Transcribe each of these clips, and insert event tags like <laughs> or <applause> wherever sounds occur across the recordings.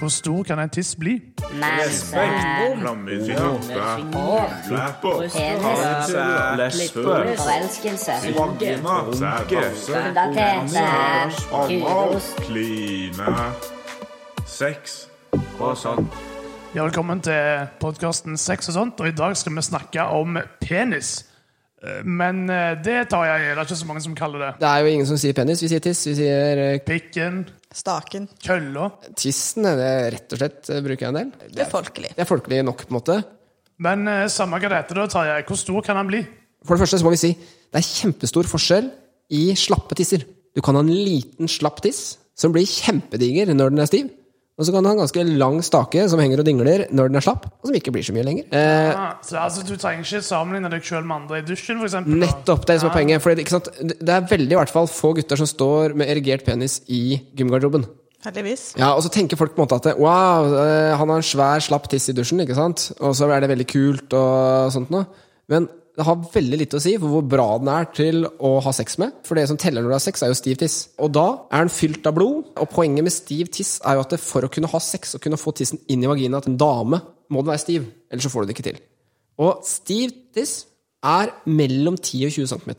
Hvor stor kan en tiss bli? Forelskelse. kline, sex. Og sånn. Ja, velkommen til podkasten Sex og sånt. Og i dag skal vi snakke om penis. Eh, Men eh, det tar jeg i. Det er ikke så mange som kaller det. Det er jo ingen som sier penis. Vi sier tiss. Vi sier eh, Pikken, Staken. kølla. tissen. Det er rett og slett eh, bruker jeg en del. Det er folkelig. Det er folkelig nok, på en måte. Men eh, samme hva det heter, da tar jeg. Hvor stor kan han bli? For det første så må vi si det er kjempestor forskjell i slappe tisser. Du kan ha en liten slapp tiss som blir kjempediger når den er stiv. Og så kan du ha en ganske lang stake som henger og dingler når den er slapp, og som ikke blir så mye lenger. Eh, ja, så altså, Du trenger ikke sammenligne deg sjøl med andre i dusjen, for eksempel, nettopp, det er det som er poenget. For det, ikke sant? det er veldig i hvert fall få gutter som står med erigert penis i gymgarderoben. Heldigvis. Ja, og så tenker folk på en måte at wow, eh, han har en svær, slapp tiss i dusjen, ikke sant? Og så er det veldig kult og sånt noe. Men det har veldig lite å si for hvor bra den er til å ha sex med. For det som teller når du har sex, er jo stiv tiss. Og da er den fylt av blod. Og poenget med stiv tiss er jo at for å kunne ha sex og kunne få tissen inn i vagina til en dame, må den være stiv. Ellers så får du det ikke til. Og stiv tiss er mellom 10 og 20 cm.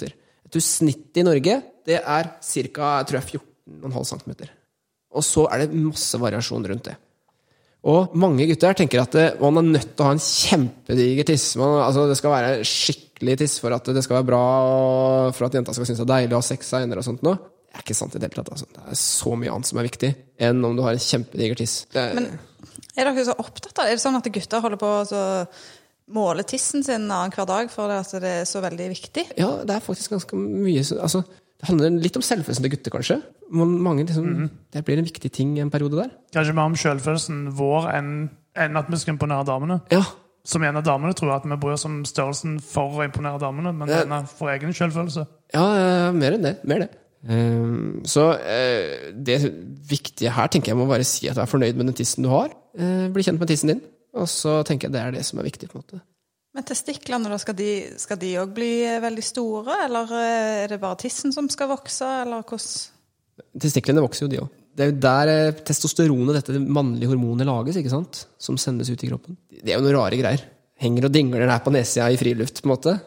Et snitt i Norge det er ca. 14,5 cm. Og så er det masse variasjon rundt det. Og mange gutter tenker at man er nødt til å ha en kjempediger tiss. Man, altså det skal være skikkelig tiss for at det skal være bra, og for at jenta skal synes det er deilig å ha sex seinere og sånt noe. Det er ikke sant i det hele tatt. Altså. Det er så mye annet som er viktig enn om du har en kjempediger tiss. Er, Men er dere så opptatt av det? Er det sånn at gutter holder på å så måle tissen sin annenhver dag for at det er så veldig viktig? ja, det er faktisk ganske mye altså, Det handler litt om selvfølelsen til gutter, kanskje. Mange liksom, Det blir en viktig ting i en periode der. Kanskje mer om selvfølelsen vår enn enn at vi skal imponere damene. Ja, Som en av damene tror jeg at vi bryr oss om størrelsen for å imponere damene, men Ja. den for egen selvfølelse. Ja, mer enn det. Mer det. Um, så uh, det viktige her tenker jeg må bare si at du er fornøyd med den tissen du har. Uh, bli kjent med tissen din. Og så tenker jeg det er det som er viktig. på en måte. Men testiklene, da, skal de òg bli eh, veldig store? Eller eh, er det bare tissen som skal vokse, eller hvordan Testiklene vokser jo, de òg. Det er jo der eh, testosteronet, dette mannlige hormonet, lages, ikke sant? Som sendes ut i kroppen. Det er jo noen rare greier. Henger og dingler der på nedsida i friluft, på en måte.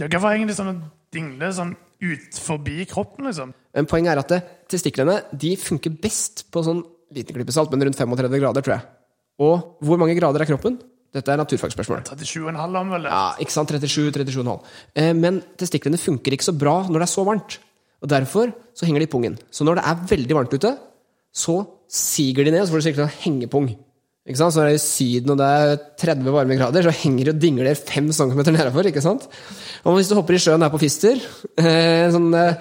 Ja, Hvorfor henger de sånn og dingler sånn ut forbi kroppen, liksom? Men poenget er at det, testiklene de funker best på sånn liten klype salt, men rundt 35 grader, tror jeg. Og hvor mange grader er kroppen? Dette er naturfagsspørsmål. 37,5 om vel? Ja, ikke sant? 37, 37,5. Eh, men testiklene funker ikke så bra når det er så varmt. Og derfor så henger de i pungen. Så når det er veldig varmt ute, så siger de ned, og så får du sikkert en hengepung. Ikke sant? Så når det er i Syden og det er 30 varme grader, så henger de og dingler 5 cm nedafor. ikke sant? Og hvis du hopper i sjøen her på Fister, eh, sånn eh,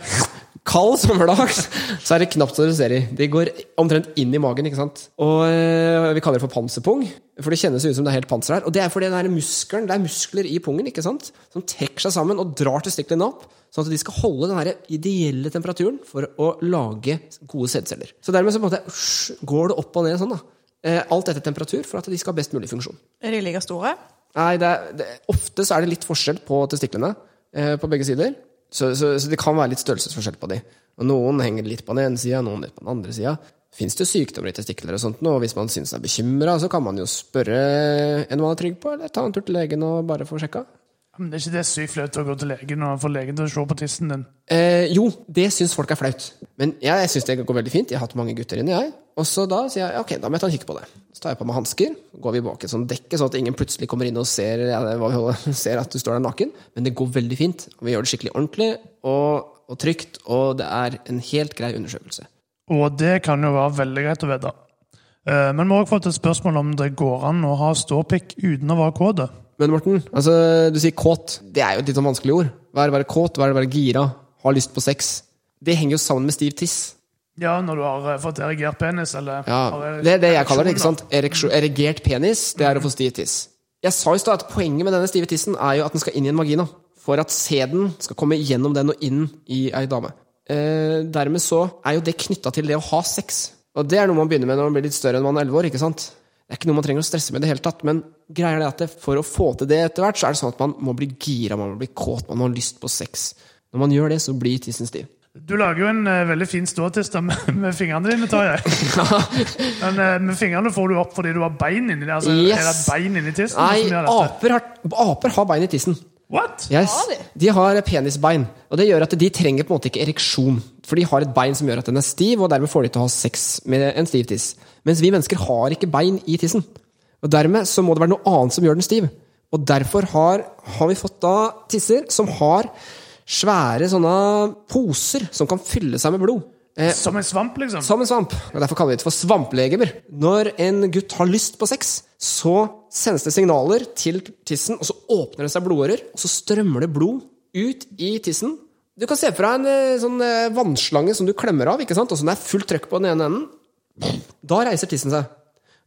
kald sommerdag, så er det knapt så du ser i. De går omtrent inn i magen, ikke sant? Og eh, vi kaller det for panserpung, for det kjennes ut som det er helt panser her. Og det er fordi det er, muskelen, det er muskler i pungen, ikke sant? Som trekker seg sammen og drar testiklene opp, sånn at de skal holde den ideelle temperaturen for å lage gode sædceller. Så dermed så på en måte ush, går det opp og ned sånn, da. Eh, Alt etter temperatur for at de skal ha best mulig funksjon. Er de like store? Nei, det er, det, ofte så er det litt forskjell på testiklene eh, på begge sider. Så, så, så det kan være litt størrelsesforskjell på de. Og Noen henger litt på den ene sida, noen litt på den andre sida. Fins det sykdommer i testikler og sånt, nå, og hvis man syns er bekymra, så kan man jo spørre en man er trygg på, eller ta en tur til legen og bare få sjekka. Men det er ikke det sykt flaut å gå til legen og få legen til å se på tissen din? Eh, jo, det syns folk er flaut. Men jeg syns det går veldig fint. Jeg har hatt mange gutter inne, jeg. Og så da sier jeg ok, da må jeg ta en kikk på det. Så tar jeg på meg hansker, går vi bak et sånt dekke, sånn at ingen plutselig kommer inn og ser, ja, hva vi holder, ser at du står der naken. Men det går veldig fint. Og vi gjør det skikkelig ordentlig og, og trygt, og det er en helt grei undersøkelse. Og det kan jo være veldig greit å vite. Eh, Men vi har også fått et spørsmål om det går an å ha ståpikk uten å være kåt. Men Morten, altså, du sier kåt. Det er jo et litt sånn vanskelig ord. Hva er det å være kåt? Hva er det å være gira? Ha lyst på sex? Det henger jo sammen med stiv tiss. Ja, når du har eh, fått erigert penis, eller Ja, Det er det jeg kaller det. ikke sant? Ereksjon, erigert penis, det er å få stiv tiss. Jeg sa i stad at poenget med denne stive tissen er jo at den skal inn i en vagina. For at sæden skal komme gjennom den og inn i ei dame. Eh, dermed så er jo det knytta til det å ha sex. Og det er noe man begynner med når man blir litt større enn man er 11 år. ikke sant? Det er ikke noe man trenger å stresse med i det hele tatt. Men greia er det at det, for å få til det etter hvert, så er det sånn at man må bli gira, man må bli kåt, man må ha lyst på sex. Når man gjør det, så blir tissen stiv. Du lager jo en uh, veldig fin ståtiste <laughs> med, med fingrene dine, Tarjei. <laughs> Men uh, med fingrene får du opp fordi du har bein inni det. Altså, Yes. Er det et bein inni tissen Nei, aper har, aper har bein i tissen. What? Yes. De? De har penisbein, og det gjør at de trenger på en måte ikke ereksjon. For de har et bein som gjør at den er stiv, og dermed får de til å ha sex med en stiv tiss. Mens vi mennesker har ikke bein i tissen. Og dermed så må det være noe annet som gjør den stiv. Og derfor har, har vi fått da tisser som har svære sånne poser som kan fylle seg med blod. Eh, Som en svamp, liksom? som en svamp. og Derfor kaller vi det for svamplegemer. Når en gutt har lyst på sex, så sendes det signaler til tissen, og så åpner det seg blodårer, og så strømmer det blod ut i tissen. Du kan se for deg en eh, sånn eh, vannslange som du klemmer av, ikke sant? og så det er fullt trøkk på den ene enden. Da reiser tissen seg.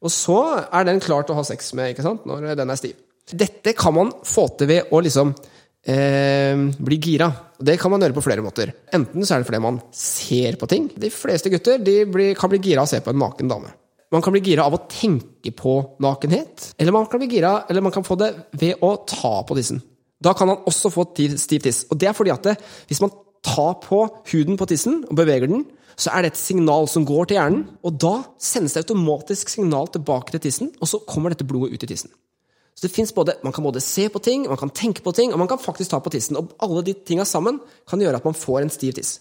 Og så er den klar til å ha sex med, ikke sant? når den er stiv. Dette kan man få til ved å liksom eh, blir gira. Det kan man gjøre på flere måter. Enten så er det fordi man ser på ting. De fleste gutter de blir, kan bli gira av å se på en naken dame. Man kan bli gira av å tenke på nakenhet. Eller man kan bli gira, eller man kan få det ved å ta på tissen. Da kan han også få stiv tiss. Og det er fordi at det, hvis man tar på huden på tissen og beveger den, så er det et signal som går til hjernen, og da sendes det automatisk signal tilbake til tissen, og så kommer dette blodet ut i tissen. Så det finnes både, Man kan både se på ting, man kan tenke på ting, og man kan faktisk ta på tissen. Og alle de tinga sammen kan gjøre at man får en stiv tiss.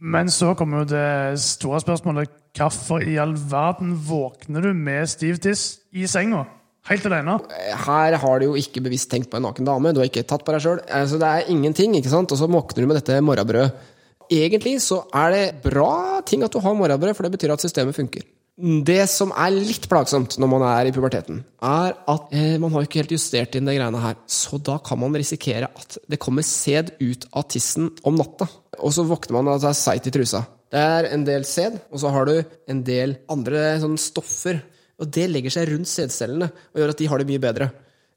Men så kommer jo det store spørsmålet hvorfor i all verden våkner du med stiv tiss i senga? Helt alene? Her har du jo ikke bevisst tenkt på en naken dame, du har ikke tatt på deg sjøl. Altså, det er ingenting, ikke sant? Og så våkner du med dette morrabrødet. Egentlig så er det bra ting at du har morrabrød, for det betyr at systemet funker. Det som er litt plagsomt når man er i puberteten, er at eh, man har ikke helt justert inn de greiene her. Så da kan man risikere at det kommer sæd ut av tissen om natta. Og så våkner man av at det er seigt i trusa. Det er en del sæd, og så har du en del andre sånne stoffer. Og det legger seg rundt sædcellene og gjør at de har det mye bedre.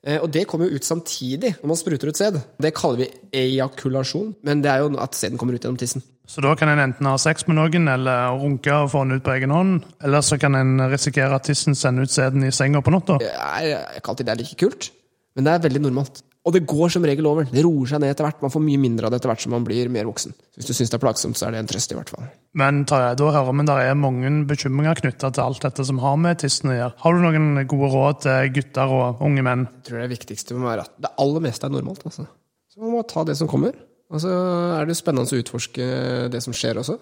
Eh, Og det kommer jo ut samtidig når man spruter ut sæd. Det kaller vi ejakulasjon, men det er jo at sæden kommer ut gjennom tissen. Så da kan en enten ha sex med noen eller runke og få den ut på egen hånd. Eller så kan en risikere at tissen sender ut sæden i senga på natta. Det er ikke alltid det er like kult, men det er veldig normalt. Og det går som regel over. Det roer seg ned etter hvert. Man får mye mindre av det etter hvert som man blir mer voksen. Så hvis du syns det er plagsomt, så er det en trøst, i hvert fall. Men Tarjei, da hører vi det er mange bekymringer knytta til alt dette som har med tissen å gjøre. Har du noen gode råd til gutter og unge menn? Jeg tror det viktigste må være at det aller meste er normalt. Altså. Så man må ta det som kommer. Og så er det jo spennende å utforske det som skjer også.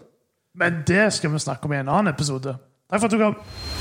Men det skal vi snakke om i en annen episode. Takk for at du kom.